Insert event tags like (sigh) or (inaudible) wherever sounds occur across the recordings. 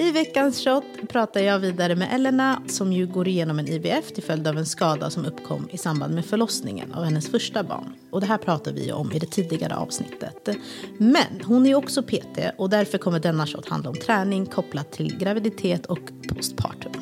I veckans shot pratar jag vidare med Elena som ju går igenom en IVF till följd av en skada som uppkom i samband med förlossningen av hennes första barn. Och det här pratar vi om i det tidigare avsnittet. Men hon är också PT och därför kommer denna shot handla om träning kopplat till graviditet och postpartum.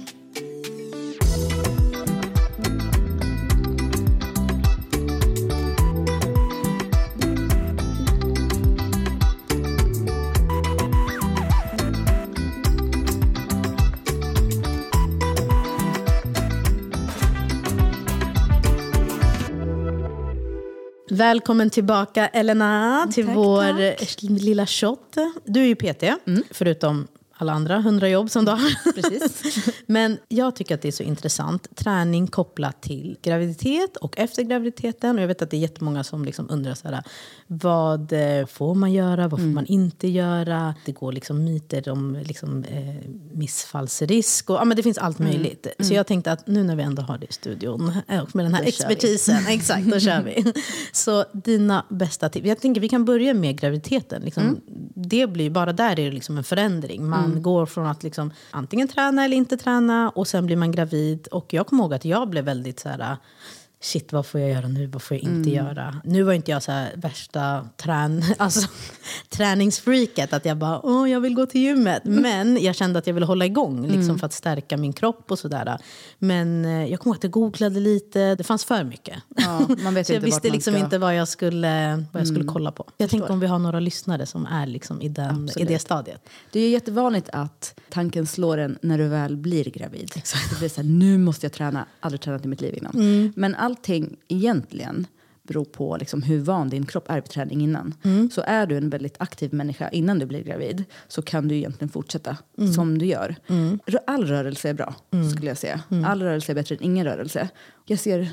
Välkommen tillbaka Elena till Tack, vår lilla shot. Du är ju PT, förutom alla andra hundra jobb som du har. (laughs) Precis. (laughs) Men jag tycker att det är så intressant. Träning kopplat till graviditet och efter graviditeten. Och jag vet att det är jättemånga som liksom undrar så här, vad eh, får man göra, vad får man inte göra? Det går liksom myter om liksom, eh, missfallsrisk. Och, ja, men det finns allt möjligt. Så jag tänkte att nu när vi ändå har det i studion eh, och med den här Då expertisen, (laughs) exakt, då kör vi. Så dina bästa tips. Jag tänker vi kan börja med graviditeten. Liksom, Det blir bara där är det liksom en förändring. Man går från att liksom antingen träna eller inte träna och sen blir man gravid. Och jag kommer ihåg att jag blev väldigt så här shit vad får jag göra nu, vad får jag inte göra? Nu var inte jag så värsta trän, (laughs) alltså, träningsfreaket, att jag bara åh jag vill gå till gymmet. Men jag kände att jag ville hålla igång liksom, för att stärka min kropp och sådär. Men eh, jag kommer ihåg att jag googlade lite, det fanns för mycket. Ja, man (laughs) vet så jag visste man liksom ska- Mm. inte vad jag skulle, vad jag skulle kolla på. Jag tänkte om vi har några lyssnare som är liksom i, den, i det stadiet. Det är jättevanligt att tanken slår en när du väl blir gravid. Det blir så här, nu måste jag träna, aldrig tränat i mitt liv innan. Mm. Men allting egentligen beror på liksom hur van din kropp är vid träning innan. Mm. Så är du en väldigt aktiv människa innan du blir gravid så kan du egentligen fortsätta Mm. som du gör. Rö- All rörelse är bra, skulle jag säga. Mm. All rörelse är bättre än ingen rörelse. Jag ser,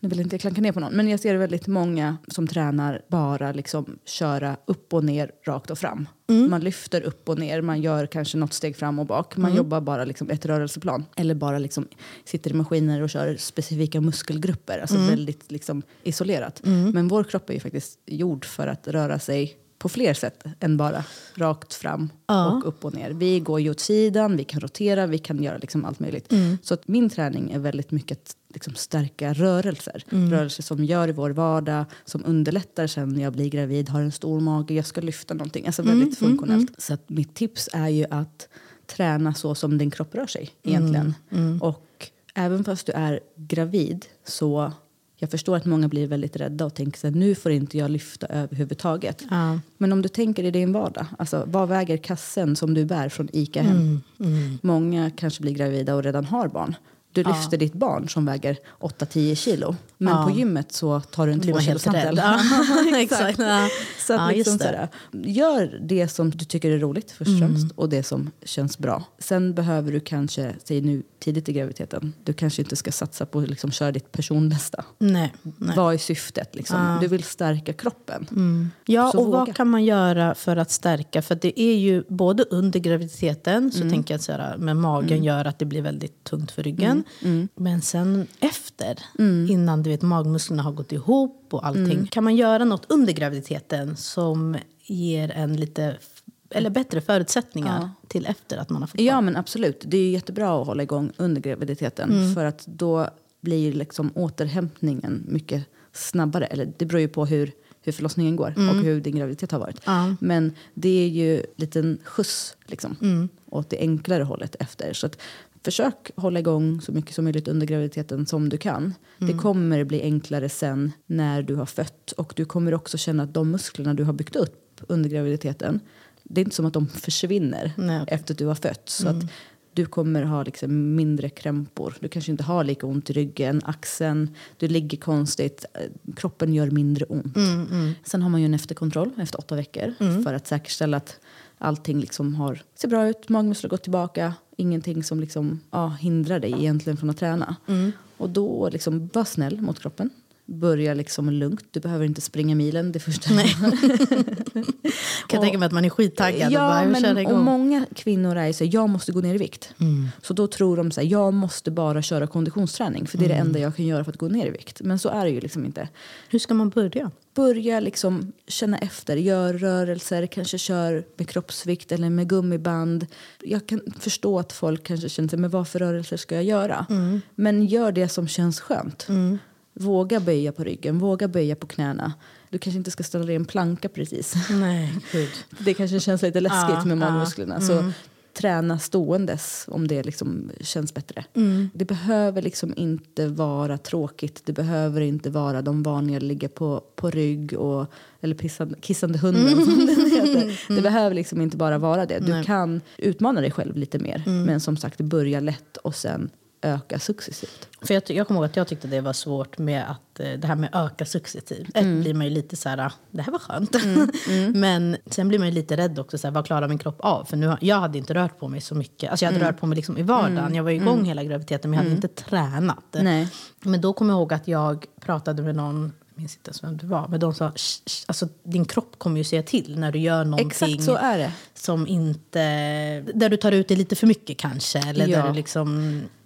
nu vill jag inte klanka ner på någon, men jag ser väldigt många som tränar bara liksom köra upp och ner, rakt och fram. Mm. Man lyfter upp och ner, man gör kanske något steg fram och bak. Man jobbar bara liksom ett rörelseplan. Eller bara liksom sitter i maskiner och kör specifika muskelgrupper. Alltså Mm. väldigt liksom isolerat. Men vår kropp är ju faktiskt gjord för att röra sig på fler sätt än bara rakt fram och upp och ner. Vi går ju åt sidan, vi kan rotera, vi kan göra liksom allt möjligt. Mm. Så att min träning är väldigt mycket liksom stärka rörelser. Mm. Rörelser som gör i vår vardag, som underlättar sen när jag blir gravid, har en stor mage, jag ska lyfta någonting. Alltså Mm, väldigt funktionellt. Så att mitt tips är ju att träna så som din kropp rör sig egentligen. Mm, Och även fast du är gravid så jag förstår att många blir väldigt rädda och tänker så här, nu får inte jag lyfta överhuvudtaget. Ja. Men om du tänker i din vardag, alltså vad väger kassen som du bär från ICA hem? Mm, Många kanske blir gravida och redan har barn. Du lyfter ditt barn som väger 8-10 kilo. Men Ja. på gymmet så tar du en Blir två man kilo helt santel. rädd. Ja, (laughs) (laughs) exakt. Ja. Så att Ja, liksom det. sådär, gör det som du tycker är roligt först och främst och det som känns bra. Sen behöver du kanske, säg nu tidigt i graviditeten, du kanske inte ska satsa på att liksom köra ditt personbästa. Nej, nej. Vad är syftet? Liksom? Du vill stärka kroppen. Ja, Så och våga. vad kan man göra för att stärka? För det är ju både under graviditeten, så tänker jag att så här, med magen gör att det blir väldigt tungt för ryggen. Men sen efter, innan du vet magmusklerna har gått ihop och allting. Kan man göra något under graviditeten som ger en lite eller bättre förutsättningar till efter att man har fått Ja barn? men absolut, det är jättebra att hålla igång under graviditeten. För att då blir liksom återhämtningen mycket snabbare. Eller det beror ju på hur, hur förlossningen går och hur din graviditet har varit. Ja. Men det är ju en liten skjuts liksom, åt det enklare hållet efter. Så att försök hålla igång så mycket som möjligt under graviditeten som du kan. Det kommer bli enklare sen när du har fött. Och du kommer också känna att de musklerna du har byggt upp under graviditeten, det är inte som att de försvinner Nej, efter att du har fött. Så att du kommer ha liksom mindre krämpor. Du kanske inte har lika ont i ryggen, axeln, du ligger konstigt. Kroppen gör mindre ont. Sen har man ju en efterkontroll efter åtta veckor för att säkerställa att allting liksom har, ser bra ut, magmuskler gått tillbaka. Ingenting som liksom, ja, hindrar dig egentligen från att träna. Och då liksom, var snäll mot kroppen. Börja liksom lugnt. Du behöver inte springa milen det första. Nej. (laughs) kan tänka mig att man är skittaggad ja, och bara, men, igång. och många kvinnor är så jag måste gå ner i vikt. Mm. Så då tror de så här, jag måste bara köra konditionsträning för det är Mm. det enda jag kan göra för att gå ner i vikt. Men så är det ju liksom inte. Hur ska man börja? Börja liksom känna efter, gör rörelser, kanske kör med kroppsvikt eller med gummiband. Jag kan förstå att folk kanske känner sig, men vad för rörelser ska jag göra? Mm. Men gör det som känns skönt. Våga böja på ryggen, våga böja på knäna. Du kanske inte ska ställa dig i en planka precis. Nej, (laughs) gud. Det kanske känns lite läskigt Ja, med ja, magmusklerna. Så träna ståendes om det liksom känns bättre. Det behöver liksom inte vara tråkigt. Det behöver inte vara de vanliga ligga på, på rygg och, eller pissande, kissande hunden som den heter. Det behöver liksom inte bara vara det. Du kan utmana dig själv lite mer. Men som sagt, börja lätt och sen öka successivt. För jag, jag kommer ihåg att jag tyckte det var svårt med att eh, det här med öka successivt. Ett blir man ju lite så här, ah, det här var skönt. (laughs) Men sen blir man ju lite rädd också, så här, vad klarar min kropp av? För nu, jag hade inte rört på mig så mycket. Alltså jag hade rört på mig liksom i vardagen. Jag var igång hela graviditeten men jag hade inte tränat. Nej. Men då kommer jag ihåg att jag pratade med någon, minns inte ens vem det var, men de sa "Sh, sh, alltså, din kropp kommer ju säga till när du gör någonting Exakt så är det. som inte, där du tar ut det lite för mycket kanske. Eller Ja. där du liksom,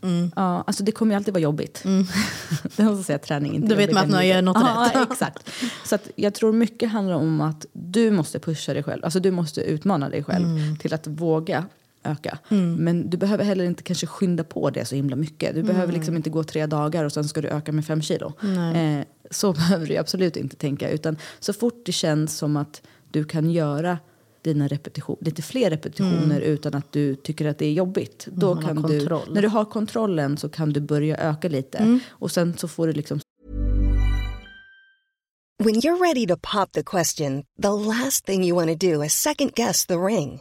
mm, Ja, alltså det kommer ju alltid vara jobbigt. (laughs) det måste säga träning inte Då vet man att man gör något ja, rätt. (laughs) exakt. Så att jag tror mycket handlar om att du måste pusha dig själv. Alltså du måste utmana dig själv Mm. till att våga öka. Men du behöver heller inte kanske skynda på det så himla mycket. Du behöver liksom inte gå tre dagar och sen ska du öka med fem kilo. Eh, så (laughs) behöver du absolut inte tänka. Utan så fort det känns som att du kan göra dina repetition, lite fler repetitioner utan att du tycker att det är jobbigt. Då Mm. kan du, när du har kontrollen så kan du börja öka lite. Mm. Och sen så får du liksom When you're ready to pop the question, the last thing you want to do is second guess the ring.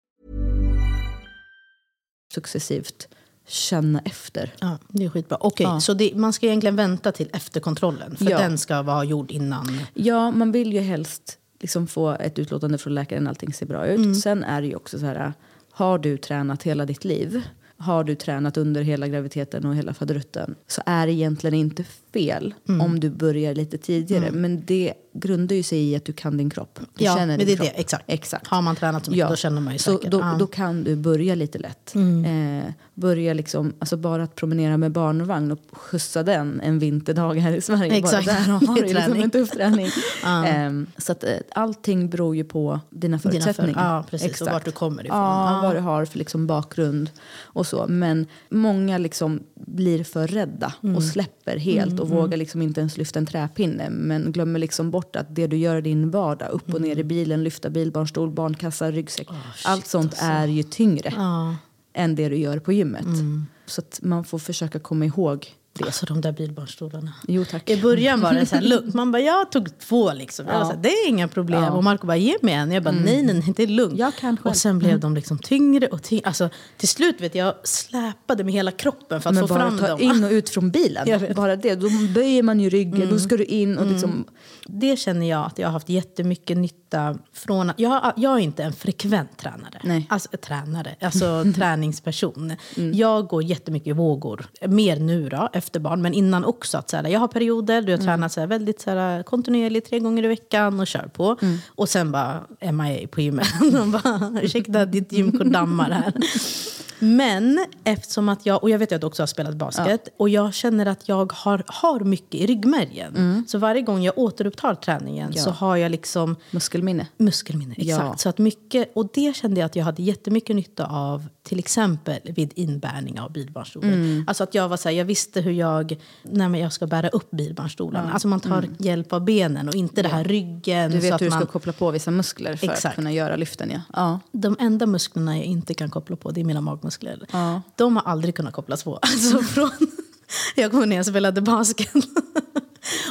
Successivt känna efter. Ja, det är skitbra. Okej, Ja. så det, man ska egentligen vänta till efter kontrollen? För Ja. den ska vara gjord innan? Ja, man vill ju helst liksom få ett utlåtande från läkaren allting ser bra ut. Sen är det ju också så här, har du tränat hela ditt liv? Har du tränat under hela graviditeten och hela faderutten så är det egentligen inte fel om du börjar lite tidigare. Men det grundar ju sig i att du kan din kropp. Du Ja, känner men din det är kropp. det, exakt. exakt. Har man tränat så mycket, då känner man ju så säkert. då, Ja. då kan du börja lite lätt. Eh, börja liksom, alltså bara att promenera med barnvagn och skjutsa den en vinterdag här i Sverige. Exakt. Bara där har du (laughs) liksom en tuff träning. (laughs) Ehm, så att, eh, allting beror ju på dina för- förutsättningar. ja, precis. Och vart du kommer ifrån. Ja, Ja. vad du har för liksom bakgrund och så. Men många liksom blir för rädda Mm. och släpper helt och vågar liksom inte ens lyfta en träpinne. Men glömmer liksom bort att det du gör i din vardag, upp och ner i bilen, lyfta bilbarnstol, barnkassa, ryggsäck. allt sånt är ju tyngre Ja. än det du gör på gymmet. Så att man får försöka komma ihåg det. Alltså de där bilbarnstolarna. Jo tack. I början var det så här (laughs) lugnt. Man bara, jag tog två liksom. Jag var Ja. här, det är inga problem. Ja. Mm. Och Marco bara, ge mig en. Jag bara, nej, nej, nej, det är lugnt. Jag kan själv. och sen blev de liksom tyngre och tyngre. Alltså, till slut vet jag, släpade med hela kroppen för att Men få bara fram ta dem. in och ut från bilen. (laughs) Mm. Bara det. Då böjer man ju ryggen, då ska du in och liksom... Det känner jag att jag har haft jättemycket nytta från. Jag, jag är inte en frekvent tränare. Nej. Alltså tränare, alltså (laughs) träningsperson. Jag går jättemycket i vågor. Mer nu då, efter barn. Men innan också. Att, så här, jag har perioder då jag tränar så här, väldigt så här, kontinuerligt tre gånger i veckan och kör på. Och sen bara MIA på gymmet. (laughs) De bara, ursäkta ditt gymkort dammar här. Men eftersom att jag, och jag vet att du också har spelat basket, och jag känner att jag har, har mycket i ryggmärgen. Så varje gång jag återupptar träningen Mm. Ja. så har jag liksom Muskelminne. muskelminne. Exakt. Ja. Så att mycket, och det kände jag att jag hade jättemycket nytta av till exempel vid inbärning av bilbarnstolen. Mm. Alltså att jag var så här, jag visste hur jag, när jag ska bära upp bilbarnstolen. Alltså man tar hjälp av benen och inte det här ryggen. Mm. Du så vet att hur du man, ska koppla på vissa muskler för Exakt. att kunna göra lyften. Ja. Ja. de enda musklerna jag inte kan koppla på det är mina magmuskler. De har aldrig kunnat kopplas på. (laughs) Alltså från, jag kommer när jag spelade basket.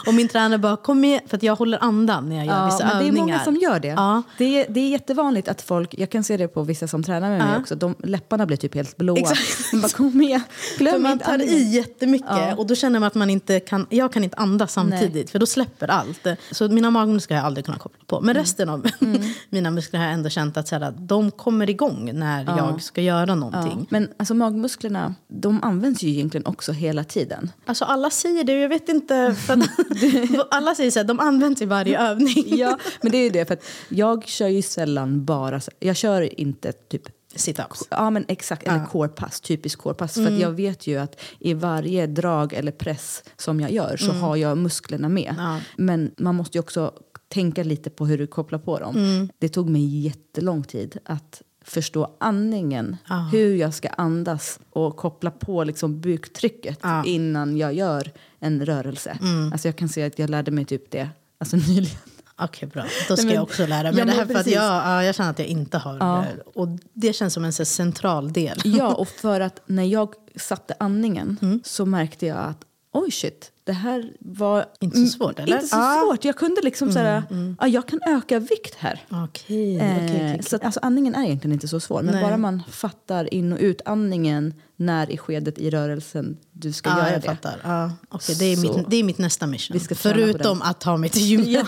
Och min tränare bara, kom med, för att jag håller andan när jag gör Ja, vissa men det är övningar. många som gör det. Ja. Det, är, det är jättevanligt att folk, jag kan se det på vissa som tränar med mig också, de, läpparna blir typ helt blåa. Exakt. Man (laughs) bara, kom För glöm man inte tar andningen. i jättemycket Ja. och då känner man att man inte kan, jag kan inte andas samtidigt för då släpper allt. Så mina magmuskler har jag aldrig kunnat koppla på. Men Mm. resten av (laughs) mina muskler har jag ändå känt att så här, de kommer igång när jag ska göra någonting. Ja. Men alltså, magmusklerna, de används ju egentligen också hela tiden. Alltså alla säger det jag vet inte. För (laughs) (laughs) alla säger så här, de används i varje övning. Ja, men det är ju det, för jag kör ju sällan bara, jag kör inte typ Sit-ups. Ja men exakt, eller corepass, typiskt corepass. För att jag vet ju att i varje drag eller press som jag gör så har jag musklerna med. Ja. Men man måste ju också tänka lite på hur du kopplar på dem. Det tog mig jättelång tid att förstå andningen. Hur jag ska andas och koppla på liksom buktrycket Ja. innan jag gör en rörelse. Alltså jag kan säga att jag lärde mig typ det alltså (laughs) nyligen. Okej, bra. Då ska men- jag också lära mig Ja, det här. För att jag, ja, jag känner att jag inte har det. Och det känns som en så central del. Ja, (laughs) och för att när jag satte andningen Mm. så märkte jag att oj shit, det här var Inte så svårt, eller? Inte så Ah. Mm, svårt. Jag kunde liksom såhär, ja, jag kan öka vikt här. Okej, Eh, okej, okej. Så att, alltså, andningen är egentligen inte så svår. Men Nej. bara man fattar in och utandningen när i skedet i rörelsen du ska Ja, göra jag det. fattar. Ja, okej, det, är Så- mitt, det är mitt nästa mission. Förutom att ta mig till gymmet. Ja,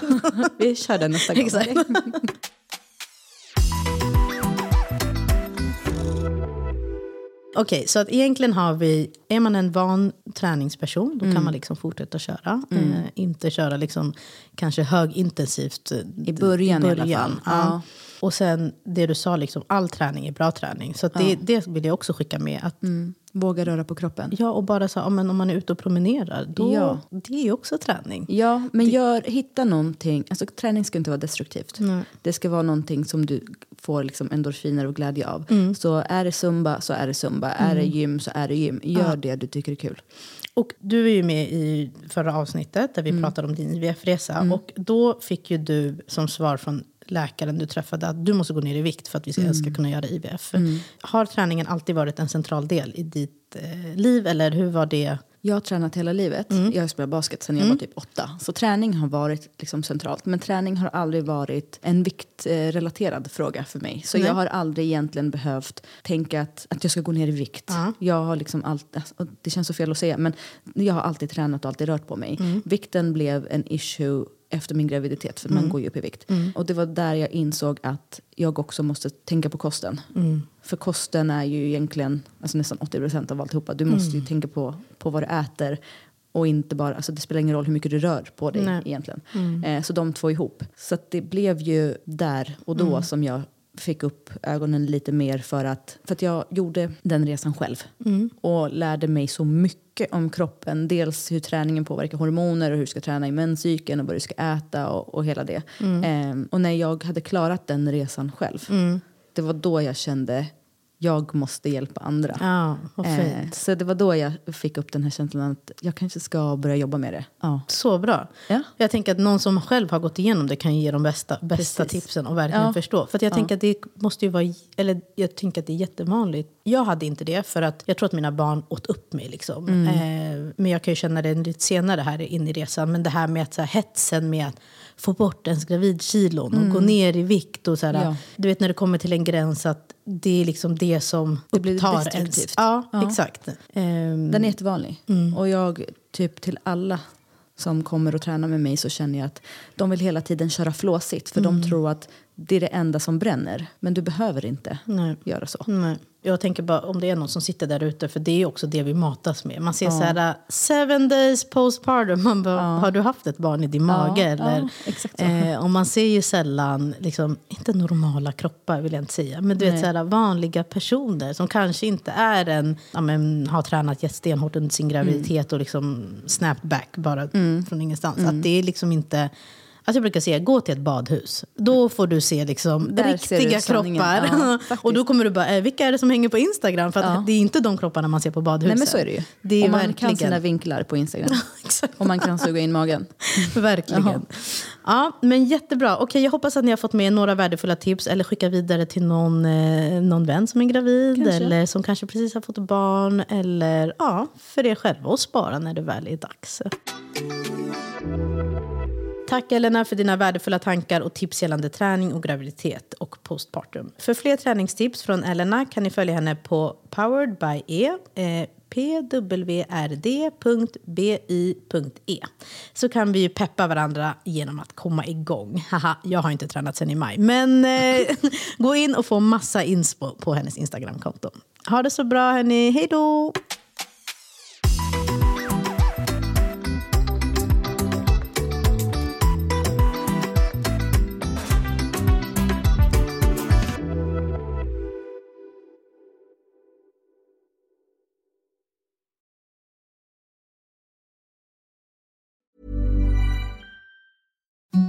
(laughs) vi kör den nästa gång. (laughs) Okej, så att egentligen har vi, är man en van träningsperson då Mm. kan man liksom fortsätta köra. Eh, inte köra liksom kanske högintensivt. eh, I början i alla fall. Ja. Ja. Och sen det du sa, liksom, all träning är bra träning. Så det, det vill jag också skicka med. Att, Våga röra på kroppen. Ja, och bara så, ja, men om man är ute och promenerar, då, Ja. det är ju också träning. Ja, men gör, hitta någonting. Alltså, träning ska inte vara destruktivt. Det ska vara någonting som du får liksom endorfiner och glädje av. Så är det zumba så är det zumba. Är det gym så är det gym. Gör det du tycker är kul. Och du är ju med i förra avsnittet där vi Mm. pratade om din IVF-resa. Och då fick ju du som svar från läkaren du träffade att du måste gå ner i vikt för att vi ska, Mm. ska kunna göra IVF. Har träningen alltid varit en central del i ditt eh, liv eller hur var det? Jag har tränat hela livet. Jag har spelat basket sedan jag var typ åtta. Så träning har varit liksom centralt. Men träning har aldrig varit en viktrelaterad fråga för mig. Så Nej. jag har aldrig egentligen behövt tänka att, att jag ska gå ner i vikt. Ja. Jag har liksom alltid, och det känns så fel att säga, men jag har alltid tränat och alltid rört på mig. Vikten blev en issue efter min graviditet, för man går ju upp i vikt. Och det var där jag insåg att jag också måste tänka på kosten. För kosten är ju egentligen alltså nästan 80 procent av alltihopa. Du måste ju tänka på, på vad du äter. Och inte bara, alltså det spelar ingen roll hur mycket du rör på dig Nej. egentligen. Eh, så de två ihop. Så det blev ju där och då som jag fick upp ögonen lite mer för att, för att jag gjorde den resan själv. Och lärde mig så mycket om kroppen. Dels hur träningen påverkar hormoner och hur du ska träna i menscykeln och vad du ska äta och, och hela det. Eh, och när jag hade klarat den resan själv, det var då jag kände jag måste hjälpa andra. Ja. Eh, så det var då jag fick upp den här känslan att jag kanske ska börja jobba med det. Ja. Så bra. Ja. Jag tänker att någon som själv har gått igenom det kan ge de bästa, bästa Precis. tipsen och verkligen Ja. förstå. För jag tänker att det måste ju vara, eller jag tänker att det är jättevanligt. Jag hade inte det för att jag tror att mina barn åt upp mig liksom. Mm. Eh, men jag kan ju känna det lite senare här in i resan. Men det här med att så här, hetsen med att få bort ens gravidkilon och gå ner i vikt och så här, Mm. Ja. du vet när det kommer till en gräns att det är liksom det som Det blir upptar ens... Ja, Ja. exakt. Ehm, Den är jättevanlig. Och jag, typ till alla som kommer och tränar med mig så känner jag att de vill hela tiden köra flåsigt. För de tror att det är det enda som bränner. Men du behöver inte Nej. göra så. Nej. Jag tänker bara om det är någon som sitter där ute, för det är också det vi matas med. Man ser så här, seven days postpartum, man bara, har du haft ett barn i din mage? eller, exakt så. eh, och man ser ju sällan, liksom, inte normala kroppar vill jag inte säga, men du vet så här, vanliga personer som kanske inte är en, ja, men, har tränat jättestenhårt under sin graviditet och liksom snapped back bara från ingenstans. Att det är liksom inte... Alltså jag brukar säga, gå till ett badhus. Då får du se liksom Där riktiga kroppar. Ja, (laughs) och då kommer du bara, eh, vilka är det som hänger på Instagram? För att det är inte de kropparna man ser på badhuset. Nej men så är det ju. Det är och man verkligen... kan sina vinklar på Instagram. (laughs) Exakt. och man kan suga in magen. (laughs) Verkligen. Jaha. Ja, men jättebra. Okej, jag hoppas att ni har fått med några värdefulla tips eller skicka vidare till någon, eh, någon vän som är gravid Kanske. eller som kanske precis har fått barn eller ja, för er själva att spara när det väl är dags. Tack Elena för dina värdefulla tankar och tips gällande träning och graviditet och postpartum. För fler träningstips från Elena kan ni följa henne på powered by e, eh, pwrd.bi.e. Så kan vi ju peppa varandra genom att komma igång. (laughs) Haha, jag har inte tränat sen i maj. Men eh, (laughs) gå in och få massa inspo på hennes Instagramkonto. Ha det så bra hörni, hej då!